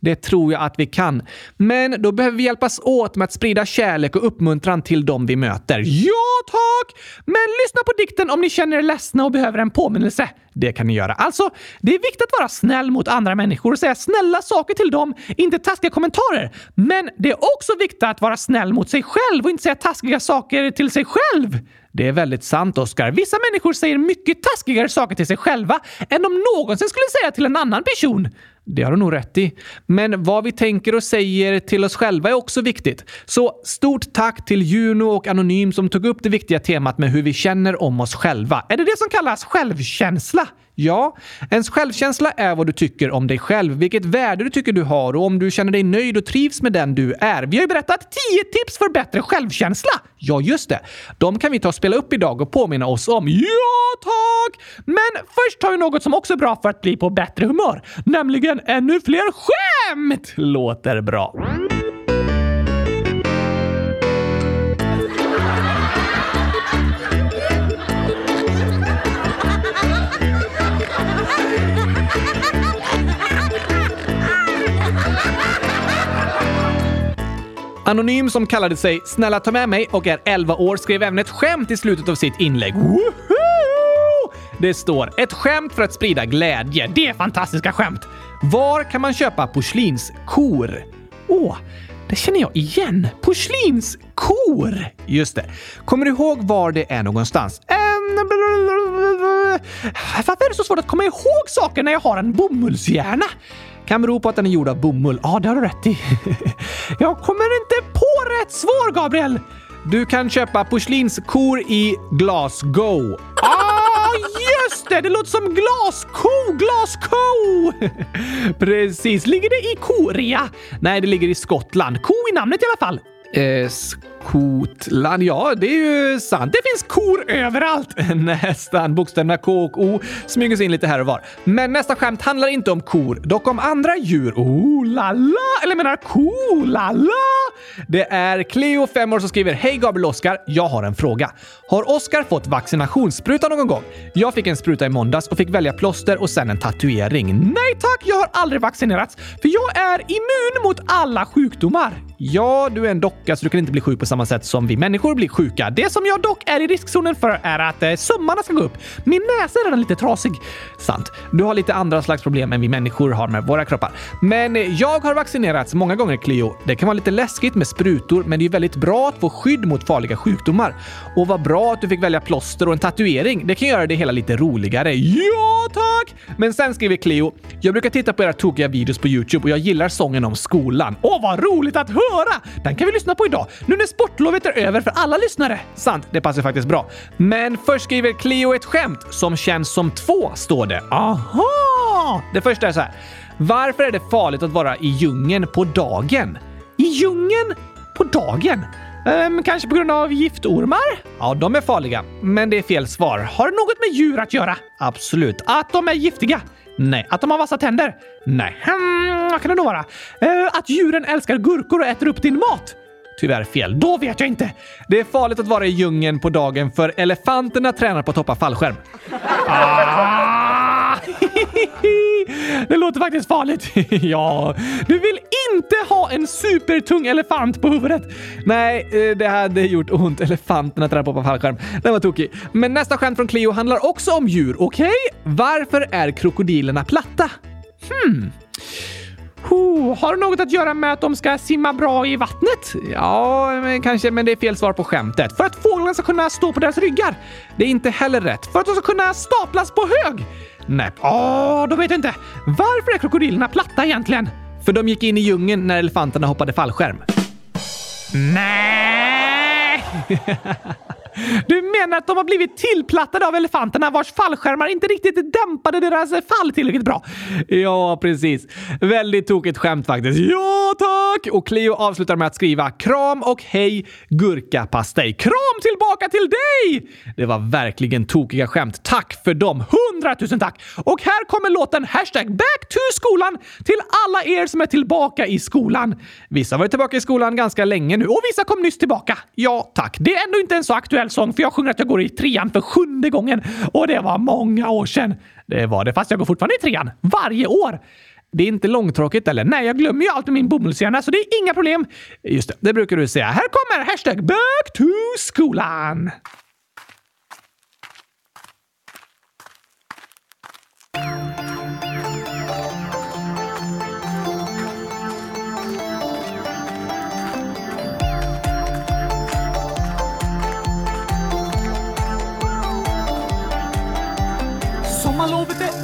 Det tror jag att vi kan. Men då behöver vi hjälpas åt med att sprida kärlek och uppmuntran till dem vi möter. Ja, tack! Men lyssna på dikten om ni känner er ledsna och behöver en påminnelse. Det kan ni göra. Alltså, det är viktigt att vara snäll mot andra människor och säga snälla saker till dem, inte taskiga kommentarer. Men det är också viktigt att vara snäll mot sig själv och inte säga taskiga saker till sig själv. Det är väldigt sant, Oskar. Vissa människor säger mycket taskigare saker till sig själva än de någonsin skulle säga till en annan person. Det har du nog rätt i. Men vad vi tänker och säger till oss själva är också viktigt. Så stort tack till Juno och Anonym som tog upp det viktiga temat med hur vi känner om oss själva. Är det det som kallas självkänsla? Ja, ens självkänsla är vad du tycker om dig själv, vilket värde du tycker du har och om du känner dig nöjd och trivs med den du är. Vi har ju berättat 10 tips för bättre självkänsla! Ja, just det. De kan vi ta och spela upp idag och påminna oss om. Ja, tack! Men först har vi något som också är bra för att bli på bättre humör, nämligen ännu fler skämt! Låter bra. Anonym som kallade sig “Snälla ta med mig” och är 11 år skrev även ett skämt i slutet av sitt inlägg. Woho! Det står “Ett skämt för att sprida glädje”. Det är fantastiska skämt! Var kan man köpa porslinskor? Åh, oh, det känner jag igen. Porslinskor! Just det. Kommer du ihåg var det är någonstans? Um, varför är det så svårt att komma ihåg saker när jag har en bomullshjärna? Kan bero på att den är gjord av bomull. Ja, det har du rätt i. (laughs) jag kommer inte på rätt svar, Gabriel! Du kan köpa porslinskor i Glasgow. Ah, just det! Det låter som glasko! Glasko! (laughs) Precis. Ligger det i Korea? Nej, det ligger i Skottland. Ko i namnet i alla fall. Eh, Skotland? Ja, det är ju sant. Det finns kor överallt! (laughs) Nästan. Bokstäverna K och O smyger sig in lite här och var. Men nästa skämt handlar inte om kor, dock om andra djur. Oh la la! Eller menar ko la la! Det är Cleo, 5 år, som skriver Hej Gabriel Oskar, jag har en fråga. Har Oskar fått vaccinationsspruta någon gång? Jag fick en spruta i måndags och fick välja plåster och sen en tatuering. Nej tack, jag har aldrig vaccinerats för jag är immun mot alla sjukdomar. Ja, du är en docka så du kan inte bli sjuk på samma sätt som vi människor blir sjuka. Det som jag dock är i riskzonen för är att eh, sömmarna ska gå upp. Min näsa är redan lite trasig. Sant. Du har lite andra slags problem än vi människor har med våra kroppar. Men jag har vaccinerats många gånger, Cleo. Det kan vara lite läskigt med sprutor, men det är väldigt bra att få skydd mot farliga sjukdomar. Och vad bra att du fick välja plåster och en tatuering. Det kan göra det hela lite roligare. Ja, tack! Men sen skriver Cleo, jag brukar titta på era tokiga videos på Youtube och jag gillar sången om skolan. Åh, vad roligt att höra! Den kan vi lyssna på idag, nu när sportlovet är över för alla lyssnare. Sant, det passar faktiskt bra. Men först skriver Cleo ett skämt som känns som två, står det. Aha! Det första är så här. Varför är det farligt att vara i djungeln på dagen? I djungeln på dagen? Um, kanske på grund av giftormar? Ja, de är farliga. Men det är fel svar. Har det något med djur att göra? Absolut. Att de är giftiga? Nej. Att de har vassa tänder? Nej. Hmm, vad kan det då vara? Uh, att djuren älskar gurkor och äter upp din mat? Tyvärr fel. Då vet jag inte. Det är farligt att vara i djungeln på dagen för elefanterna tränar på att hoppa fallskärm. Ah! (laughs) det låter faktiskt farligt. (laughs) ja, du vill inte ha en supertung elefant på huvudet. Nej, eh, det hade gjort ont. Elefanterna tränar på att hoppa fallskärm. Den var tokig. Men nästa skämt från Cleo handlar också om djur. Okej? Okay? Varför är krokodilerna platta? Hmm. Oh, har det något att göra med att de ska simma bra i vattnet? Ja, men kanske, men det är fel svar på skämtet. För att fåglarna ska kunna stå på deras ryggar? Det är inte heller rätt. För att de ska kunna staplas på hög? Nej. Åh, då vet jag inte. Varför är krokodilerna platta egentligen? För de gick in i djungeln när elefanterna hoppade fallskärm. Nej! (laughs) Du menar att de har blivit tillplattade av elefanterna vars fallskärmar inte riktigt dämpade deras fall tillräckligt bra? Ja, precis. Väldigt tokigt skämt faktiskt. Ja, tack! Och Cleo avslutar med att skriva kram och hej gurkapastej. Kram tillbaka till dig! Det var verkligen tokiga skämt. Tack för dem! Hundratusen tack! Och här kommer låten hashtag back to skolan till alla er som är tillbaka i skolan. Vissa har varit tillbaka i skolan ganska länge nu och vissa kom nyss tillbaka. Ja, tack. Det är ändå inte en så aktuell sång för jag sjunger att jag går i trean för sjunde gången och det var många år sedan. Det var det, fast jag går fortfarande i trean. Varje år. Det är inte långtråkigt eller? Nej, jag glömmer ju alltid min bomullshjärna så det är inga problem. Just det, det brukar du säga. Här kommer hashtag back to skolan.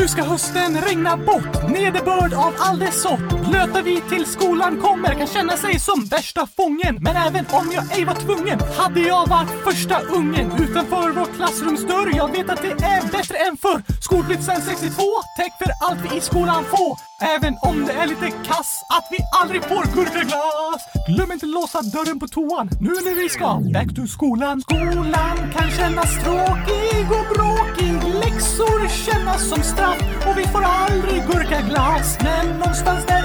Nu ska hösten regna bort, nederbörd av all dess sort. Löta vi till skolan kommer kan känna sig som värsta fången. Men även om jag ej var tvungen hade jag varit första ungen utanför vår klassrumsdörr. Jag vet att det är bättre än förr. Skolplikt sen 62, täck för allt vi i skolan får. Även om det är lite kass att vi aldrig får gurkaglass. Glöm inte låsa dörren på toan nu när vi ska back to skolan. Skolan kan kännas tråkig och bråkig. Läxor kännas som straff och vi får aldrig gurkaglass. Men någonstans där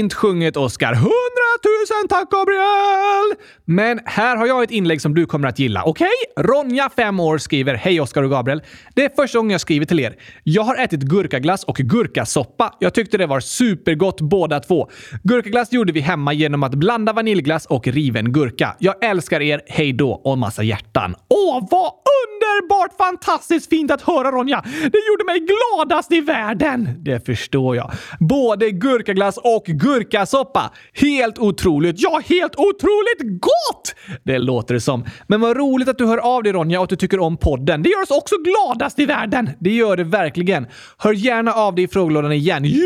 Fint sjunget, Oscar. Hundratusen tack, Gabriel! Men här har jag ett inlägg som du kommer att gilla. Okej? Okay? Ronja, 5 år, skriver Hej Oskar och Gabriel. Det är första gången jag skriver till er. Jag har ätit gurkaglass och gurkasoppa. Jag tyckte det var supergott båda två. Gurkaglass gjorde vi hemma genom att blanda vaniljglass och riven gurka. Jag älskar er. Hej då! Och massa hjärtan. Åh, vad underbart fantastiskt fint att höra Ronja! Det gjorde mig gladast i världen! Det förstår jag. Både gurkaglass och gurkasoppa. Helt otroligt. Ja, helt otroligt gott! Det låter det som. Men vad roligt att du hör av dig Ronja och att du tycker om podden. Det gör oss också gladast i världen. Det gör det verkligen. Hör gärna av dig i frågelådan igen. Ja,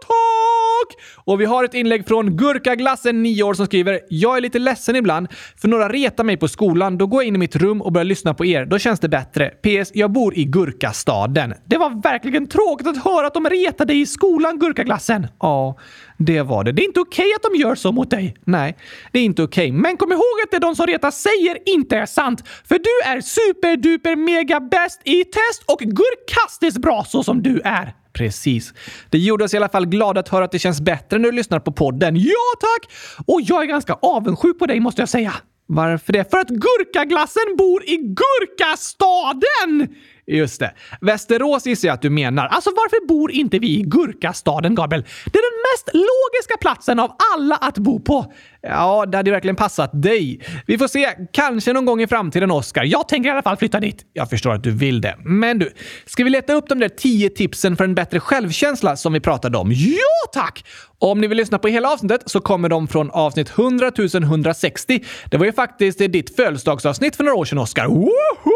tack! Och vi har ett inlägg från Gurkaglassen, 9 år, som skriver “Jag är lite ledsen ibland, för några retar mig på skolan. Då går jag in i mitt rum och börjar lyssna på er. Då då känns det bättre. PS. Jag bor i Gurkastaden. Det var verkligen tråkigt att höra att de retade dig i skolan, Gurkaglassen. Ja, det var det. Det är inte okej att de gör så mot dig. Nej, det är inte okej. Men kom ihåg att det de som retar säger inte är sant. För du är superduper mega bäst i test och gurkastiskt bra så som du är. Precis. Det gjorde oss i alla fall glada att höra att det känns bättre när du lyssnar på podden. Ja, tack! Och jag är ganska avundsjuk på dig måste jag säga. Varför det? För att gurkaglassen bor i Gurkastaden! Just det. Västerås gissar jag att du menar. Alltså varför bor inte vi i Gurkastaden, Gabriel? Det är den mest logiska platsen av alla att bo på. Ja, det hade verkligen passat dig. Vi får se. Kanske någon gång i framtiden, Oskar. Jag tänker i alla fall flytta dit. Jag förstår att du vill det. Men du, ska vi leta upp de där tio tipsen för en bättre självkänsla som vi pratade om? Ja, tack! Om ni vill lyssna på hela avsnittet så kommer de från avsnitt 100 160. Det var ju faktiskt ditt födelsedagsavsnitt för några år sedan, Oskar. Woho!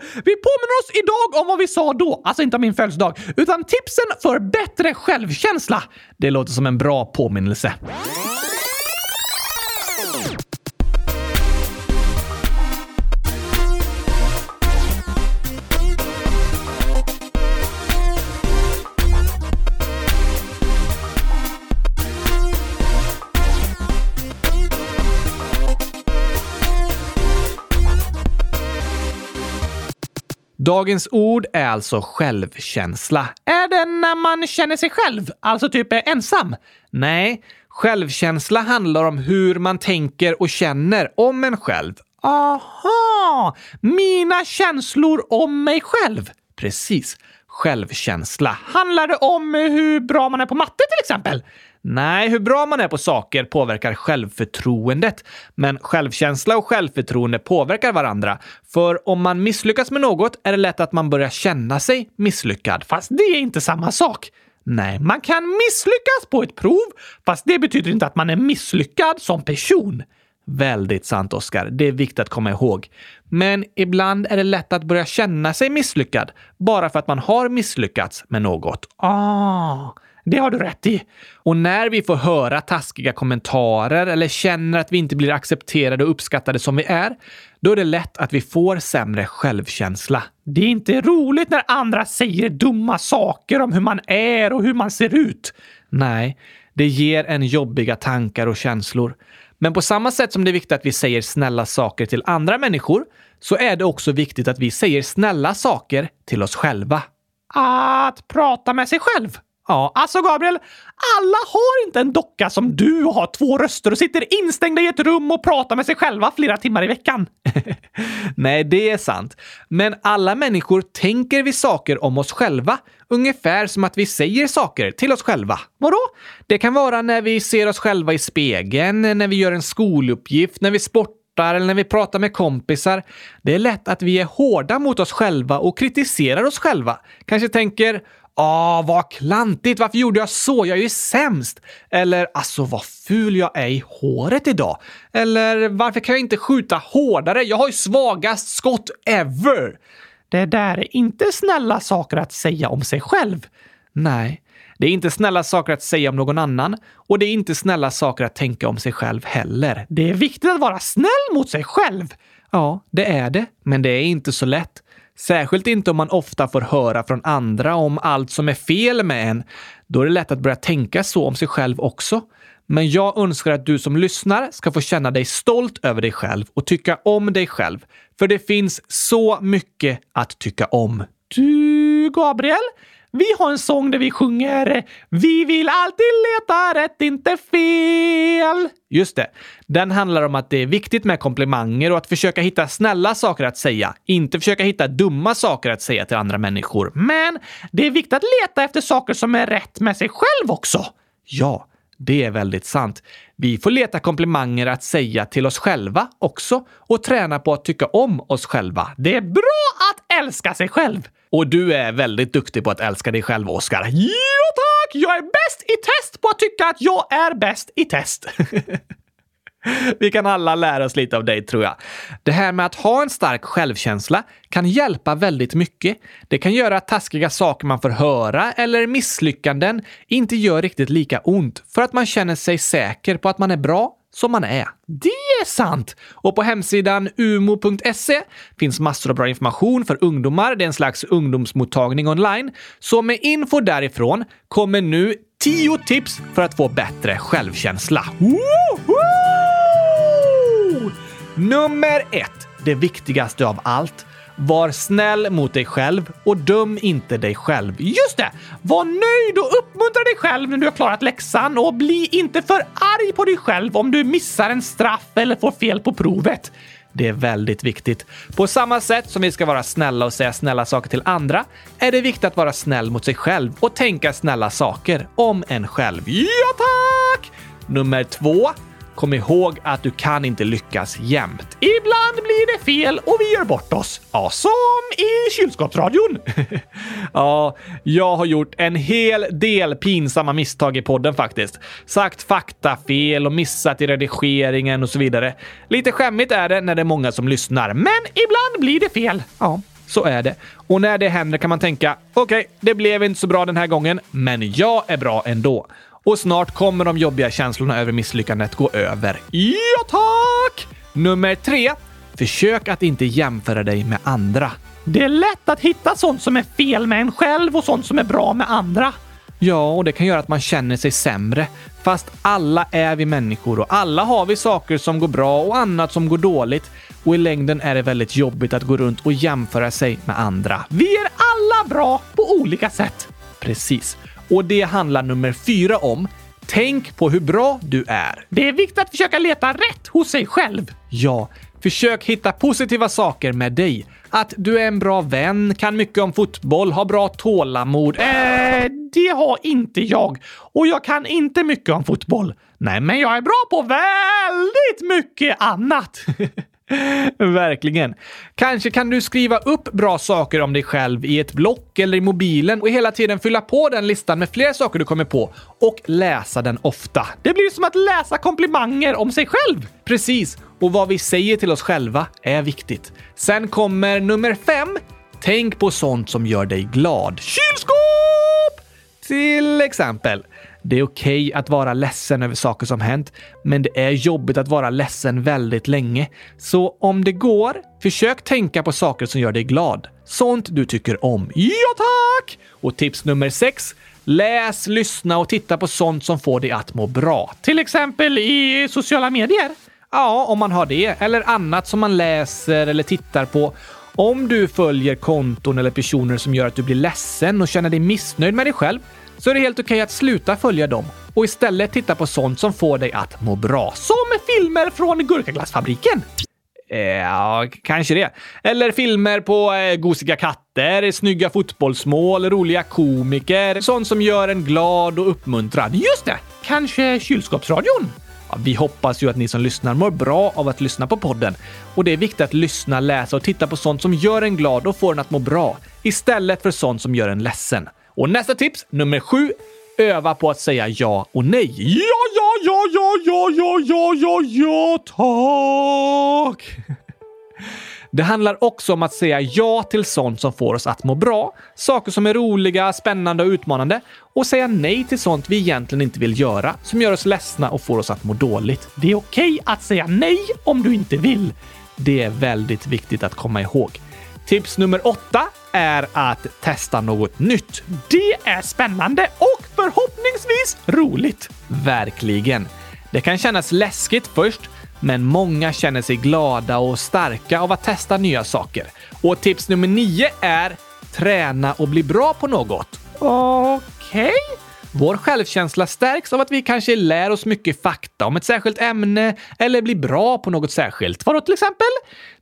Vi påminner oss idag om vad vi sa då. Alltså inte om min födelsedag, utan tipsen för bättre självkänsla. Det låter som en bra påminnelse. Dagens ord är alltså självkänsla. Är det när man känner sig själv? Alltså typ ensam? Nej, självkänsla handlar om hur man tänker och känner om en själv. Aha! Mina känslor om mig själv. Precis. Självkänsla. Handlar det om hur bra man är på matte till exempel? Nej, hur bra man är på saker påverkar självförtroendet. Men självkänsla och självförtroende påverkar varandra. För om man misslyckas med något är det lätt att man börjar känna sig misslyckad. Fast det är inte samma sak. Nej, man kan misslyckas på ett prov, fast det betyder inte att man är misslyckad som person. Väldigt sant, Oskar. Det är viktigt att komma ihåg. Men ibland är det lätt att börja känna sig misslyckad bara för att man har misslyckats med något. Ah, det har du rätt i. Och när vi får höra taskiga kommentarer eller känner att vi inte blir accepterade och uppskattade som vi är, då är det lätt att vi får sämre självkänsla. Det är inte roligt när andra säger dumma saker om hur man är och hur man ser ut. Nej, det ger en jobbiga tankar och känslor. Men på samma sätt som det är viktigt att vi säger snälla saker till andra människor så är det också viktigt att vi säger snälla saker till oss själva. Att prata med sig själv? Ja, alltså Gabriel, alla har inte en docka som du och har två röster och sitter instängda i ett rum och pratar med sig själva flera timmar i veckan. (laughs) Nej, det är sant. Men alla människor tänker vi saker om oss själva, ungefär som att vi säger saker till oss själva. Vadå? Det kan vara när vi ser oss själva i spegeln, när vi gör en skoluppgift, när vi sportar eller när vi pratar med kompisar. Det är lätt att vi är hårda mot oss själva och kritiserar oss själva. Kanske tänker Ah, vad klantigt! Varför gjorde jag så? Jag är ju sämst!” Eller “Alltså, vad ful jag är i håret idag!” Eller “Varför kan jag inte skjuta hårdare? Jag har ju svagast skott ever!” Det där är inte snälla saker att säga om sig själv. Nej, det är inte snälla saker att säga om någon annan och det är inte snälla saker att tänka om sig själv heller. Det är viktigt att vara snäll mot sig själv. Ja, det är det, men det är inte så lätt. Särskilt inte om man ofta får höra från andra om allt som är fel med en. Då är det lätt att börja tänka så om sig själv också. Men jag önskar att du som lyssnar ska få känna dig stolt över dig själv och tycka om dig själv. För det finns så mycket att tycka om. Du, Gabriel, vi har en sång där vi sjunger “Vi vill alltid leta rätt, inte fel”. Just det. Den handlar om att det är viktigt med komplimanger och att försöka hitta snälla saker att säga. Inte försöka hitta dumma saker att säga till andra människor. Men det är viktigt att leta efter saker som är rätt med sig själv också. Ja, det är väldigt sant. Vi får leta komplimanger att säga till oss själva också och träna på att tycka om oss själva. Det är bra att älska sig själv! Och du är väldigt duktig på att älska dig själv, Oskar. Jo tack! Jag är bäst i test på att tycka att jag är bäst i test. (laughs) (laughs) Vi kan alla lära oss lite av dig, tror jag. Det här med att ha en stark självkänsla kan hjälpa väldigt mycket. Det kan göra att taskiga saker man får höra eller misslyckanden inte gör riktigt lika ont för att man känner sig säker på att man är bra som man är. Det är sant! Och på hemsidan umo.se finns massor av bra information för ungdomar. Det är en slags ungdomsmottagning online. Så med info därifrån kommer nu 10 tips för att få bättre självkänsla. Woho! Nummer ett. Det viktigaste av allt. Var snäll mot dig själv och döm inte dig själv. Just det! Var nöjd och uppmuntra dig själv när du har klarat läxan och bli inte för arg på dig själv om du missar en straff eller får fel på provet. Det är väldigt viktigt. På samma sätt som vi ska vara snälla och säga snälla saker till andra är det viktigt att vara snäll mot sig själv och tänka snälla saker om en själv. Ja, tack! Nummer två. Kom ihåg att du kan inte lyckas jämt. Ibland blir det fel och vi gör bort oss. Ja, som i kylskåpsradion. (laughs) ja, jag har gjort en hel del pinsamma misstag i podden faktiskt. Sagt faktafel och missat i redigeringen och så vidare. Lite skämmigt är det när det är många som lyssnar, men ibland blir det fel. Ja, så är det. Och när det händer kan man tänka, okej, okay, det blev inte så bra den här gången, men jag är bra ändå. Och snart kommer de jobbiga känslorna över misslyckandet gå över. Ja, tack! Nummer tre. Försök att inte jämföra dig med andra. Det är lätt att hitta sånt som är fel med en själv och sånt som är bra med andra. Ja, och det kan göra att man känner sig sämre. Fast alla är vi människor och alla har vi saker som går bra och annat som går dåligt. Och i längden är det väldigt jobbigt att gå runt och jämföra sig med andra. Vi är alla bra på olika sätt. Precis. Och det handlar nummer fyra om. Tänk på hur bra du är. Det är viktigt att försöka leta rätt hos sig själv. Ja, försök hitta positiva saker med dig. Att du är en bra vän, kan mycket om fotboll, har bra tålamod. Eh, det har inte jag. Och jag kan inte mycket om fotboll. Nej, men jag är bra på väldigt mycket annat. (laughs) (laughs) Verkligen. Kanske kan du skriva upp bra saker om dig själv i ett block eller i mobilen och hela tiden fylla på den listan med fler saker du kommer på och läsa den ofta. Det blir som att läsa komplimanger om sig själv. Precis. Och vad vi säger till oss själva är viktigt. Sen kommer nummer fem. Tänk på sånt som gör dig glad. Kylskåp! Till exempel. Det är okej okay att vara ledsen över saker som hänt, men det är jobbigt att vara ledsen väldigt länge. Så om det går, försök tänka på saker som gör dig glad. Sånt du tycker om. Ja, tack! Och tips nummer sex. Läs, lyssna och titta på sånt som får dig att må bra. Till exempel i sociala medier? Ja, om man har det. Eller annat som man läser eller tittar på. Om du följer konton eller personer som gör att du blir ledsen och känner dig missnöjd med dig själv så är det helt okej att sluta följa dem och istället titta på sånt som får dig att må bra. Som filmer från Gurkaglassfabriken! Eh, ja, kanske det. Eller filmer på eh, gosiga katter, snygga fotbollsmål, roliga komiker. Sånt som gör en glad och uppmuntrad. Just det! Kanske kylskåpsradion? Ja, vi hoppas ju att ni som lyssnar mår bra av att lyssna på podden. Och det är viktigt att lyssna, läsa och titta på sånt som gör en glad och får en att må bra. Istället för sånt som gör en ledsen. Och nästa tips, nummer sju. Öva på att säga ja och nej. Ja, ja, ja, ja, ja, ja, ja, ja, ja, tack! Det handlar också om att säga ja till sånt som får oss att må bra, saker som är roliga, spännande och utmanande och säga nej till sånt vi egentligen inte vill göra, som gör oss ledsna och får oss att må dåligt. Det är okej okay att säga nej om du inte vill. Det är väldigt viktigt att komma ihåg. Tips nummer åtta är att testa något nytt. Det är spännande och förhoppningsvis roligt. Verkligen. Det kan kännas läskigt först, men många känner sig glada och starka av att testa nya saker. Och tips nummer nio är träna och bli bra på något. Okej? Okay. Vår självkänsla stärks av att vi kanske lär oss mycket fakta om ett särskilt ämne eller blir bra på något särskilt. Vadå till exempel?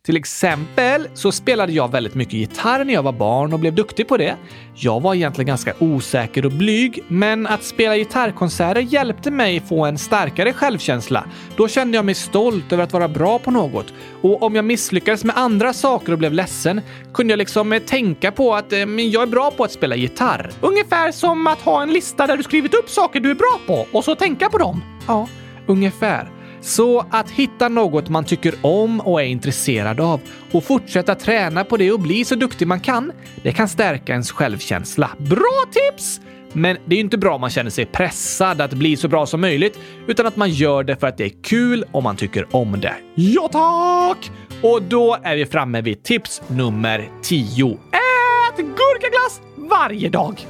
Till exempel så spelade jag väldigt mycket gitarr när jag var barn och blev duktig på det. Jag var egentligen ganska osäker och blyg, men att spela gitarrkonserter hjälpte mig få en starkare självkänsla. Då kände jag mig stolt över att vara bra på något. Och om jag misslyckades med andra saker och blev ledsen kunde jag liksom eh, tänka på att eh, jag är bra på att spela gitarr. Ungefär som att ha en lista där du skrivit upp saker du är bra på och så tänka på dem. Ja, ungefär. Så att hitta något man tycker om och är intresserad av och fortsätta träna på det och bli så duktig man kan, det kan stärka ens självkänsla. Bra tips! Men det är ju inte bra om man känner sig pressad att bli så bra som möjligt, utan att man gör det för att det är kul och man tycker om det. Ja, tack! Och då är vi framme vid tips nummer 10. Ät gurkaglass varje dag!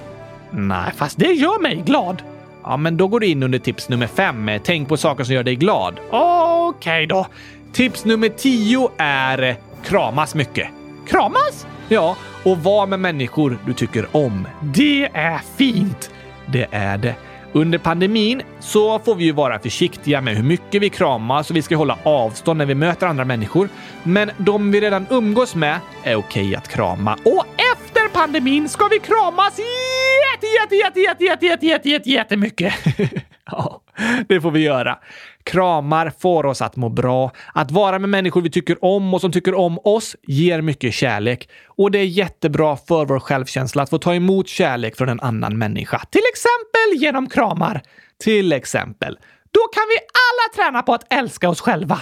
Nej, Fast det gör mig glad. Ja, men då går du in under tips nummer 5. Tänk på saker som gör dig glad. Okej då. Tips nummer 10 är eh, kramas mycket. Kramas? Ja, och var med människor du tycker om. Det är fint. Det är det. Under pandemin så får vi ju vara försiktiga med hur mycket vi kramas och vi ska hålla avstånd när vi möter andra människor. Men de vi redan umgås med är okej att krama. Och efter pandemin ska vi kramas jätte, jätte, jätte, jätte, jätte, jätte, jätte, jätte, jättemycket. (laughs) Ja, det får vi göra. Kramar får oss att må bra. Att vara med människor vi tycker om och som tycker om oss ger mycket kärlek. Och det är jättebra för vår självkänsla att få ta emot kärlek från en annan människa. Till exempel genom kramar. Till exempel. Då kan vi alla träna på att älska oss själva.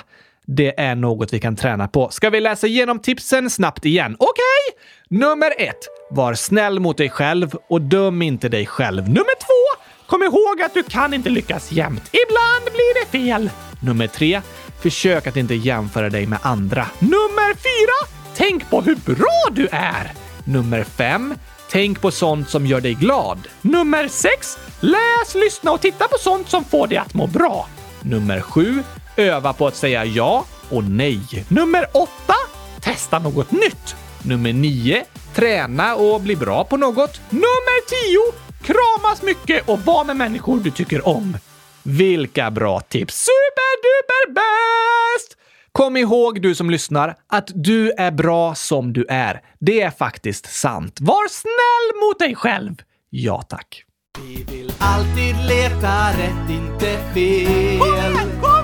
Det är något vi kan träna på. Ska vi läsa igenom tipsen snabbt igen? Okej! Nummer ett. Var snäll mot dig själv och döm inte dig själv. Nummer två. Kom ihåg att du kan inte lyckas jämt. Ibland blir det fel. Nummer tre. Försök att inte jämföra dig med andra. Nummer fyra. Tänk på hur bra du är. Nummer fem. Tänk på sånt som gör dig glad. Nummer sex. Läs, lyssna och titta på sånt som får dig att må bra. Nummer sju. Öva på att säga ja och nej. Nummer åtta. Testa något nytt. Nummer nio. Träna och bli bra på något. Nummer tio. Kramas mycket och var med människor du tycker om. Vilka bra tips! Superduper bäst! Kom ihåg du som lyssnar att du är bra som du är. Det är faktiskt sant. Var snäll mot dig själv. Ja, tack. Vi vill alltid leta rätt, inte fel.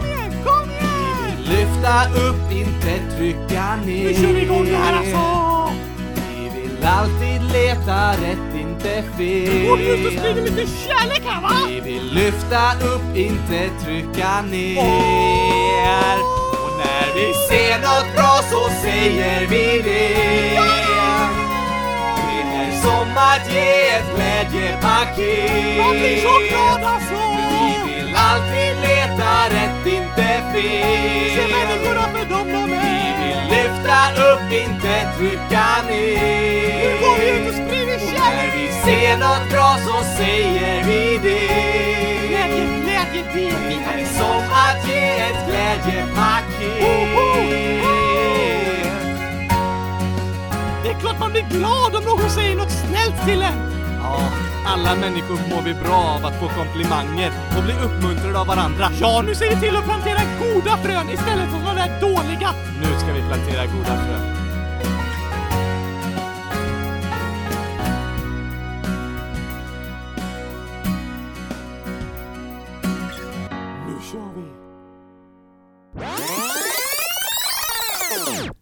Lyfta upp, inte trycka ner. Nu kör vi igång det här alltså! Vi vill alltid leta rätt, inte fel. Gå ut och sprid lite kärlek här va! Vi vill lyfta upp, inte trycka ner. Och när vi ser något bra så säger vi det. Det är som att ge ett glädjepaket. Jag blir så glad alltså! Vi vill alltid leta rätt, inte fel. Se människorna för dem de Vi är! vill lyfta upp, inte trycka ner. Nu går vi ut och sprider När kärlek! vi ser något bra så säger vi det. Glädje, glädje, det är Det fint. är som att ge ett glädjepaket. Det är klart man blir glad om någon säger något snällt till en! Ja, alla människor mår vi bra av att få komplimanger och bli uppmuntrade av varandra. Ja, nu ser vi till att plantera goda frön istället för sådana där dåliga. Nu ska vi plantera goda frön. Nu kör vi!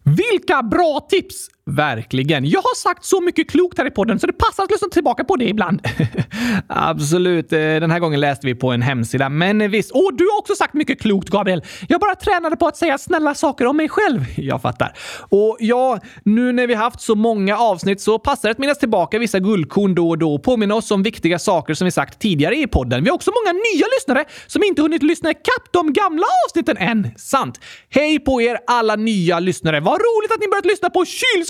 Vilka bra tips! Verkligen. Jag har sagt så mycket klokt här i podden så det passar att lyssna tillbaka på det ibland. (laughs) Absolut. Eh, den här gången läste vi på en hemsida, men eh, visst. Och du har också sagt mycket klokt, Gabriel. Jag bara tränade på att säga snälla saker om mig själv. (laughs) Jag fattar. Och ja, nu när vi haft så många avsnitt så passar det att minnas tillbaka vissa guldkorn då och då och påminna oss om viktiga saker som vi sagt tidigare i podden. Vi har också många nya lyssnare som inte hunnit lyssna ikapp de gamla avsnitten än. Sant. Hej på er alla nya lyssnare. Vad roligt att ni börjat lyssna på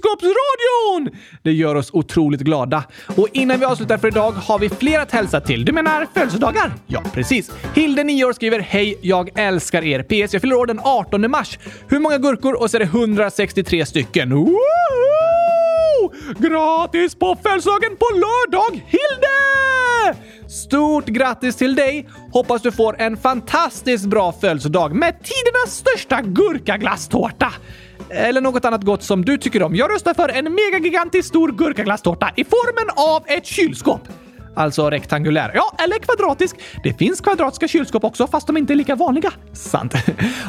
Kylskåpsradion! Det gör oss otroligt glada. Och innan vi avslutar för idag har vi fler att hälsa till. Du menar födelsedagar? Ja, precis. Hilde, 9 år, skriver Hej, jag älskar er. PS, jag fyller år den 18 mars. Hur många gurkor? Och så är det 163 stycken. Woho! Gratis på födelsedagen på lördag, Hilde! Stort grattis till dig! Hoppas du får en fantastiskt bra födelsedag med Tidernas största gurkaglasstårta eller något annat gott som du tycker om. Jag röstar för en megagigantisk stor gurkaglasstårta i formen av ett kylskåp. Alltså rektangulär. Ja, eller kvadratisk. Det finns kvadratiska kylskåp också, fast de inte är lika vanliga. Sant. (laughs)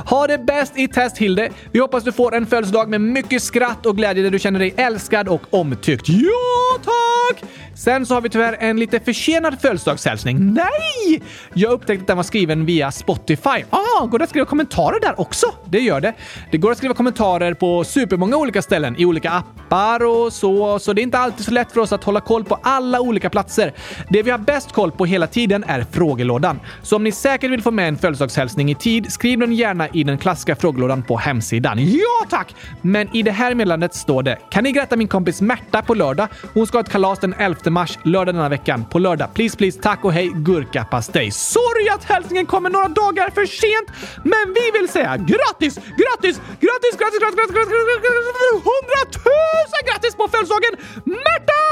Ha det bäst i test Hilde. Vi hoppas du får en födelsedag med mycket skratt och glädje där du känner dig älskad och omtyckt. Ja, tack! Sen så har vi tyvärr en lite försenad födelsedagshälsning. Nej! Jag upptäckte att den var skriven via Spotify. Ah, går det att skriva kommentarer där också? Det gör det. Det går att skriva kommentarer på supermånga olika ställen, i olika appar och så, så det är inte alltid så lätt för oss att hålla koll på alla olika platser. Det vi har bäst koll på hela tiden är frågelådan. Så om ni säkert vill få med en födelsedagshälsning i tid, skriv den gärna i den klassiska frågelådan på hemsidan. Ja tack! Men i det här meddelandet står det “Kan ni gratta min kompis Märta på lördag? Hon ska ha ett kalas den 11 mars, lördag denna veckan. På lördag. Please, please. Tack och hej. Gurkapastej.” Sorry att hälsningen kommer några dagar för sent, men vi vill säga grattis, grattis, grattis, grattis, grattis, grattis, grattis, grattis, grattis, Tusen grattis på födelsedagen Märta!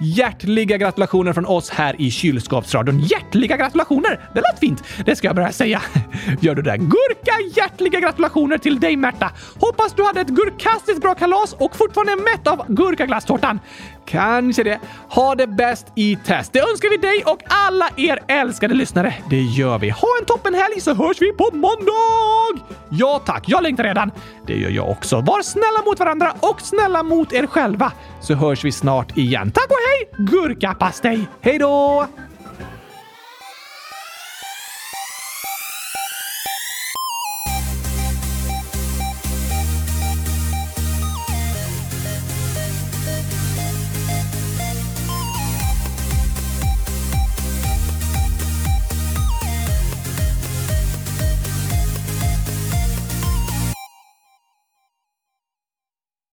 Hjärtliga gratulationer från oss här i Kylskåpsradion. Hjärtliga gratulationer! Det lät fint. Det ska jag börja säga. (laughs) Gör du det? Gurka hjärtliga gratulationer till dig Märta! Hoppas du hade ett gurkastiskt bra kalas och fortfarande är mätt av gurkaglasstårtan. Kanske det. Ha det bäst i test. Det önskar vi dig och alla er älskade lyssnare. Det gör vi. Ha en toppenhelg så hörs vi på måndag! Ja tack, jag längtar redan. Det gör jag också. Var snälla mot varandra och snälla mot er själva. Så hörs vi snart igen. Tack och hej, gurkapastej! Hej då!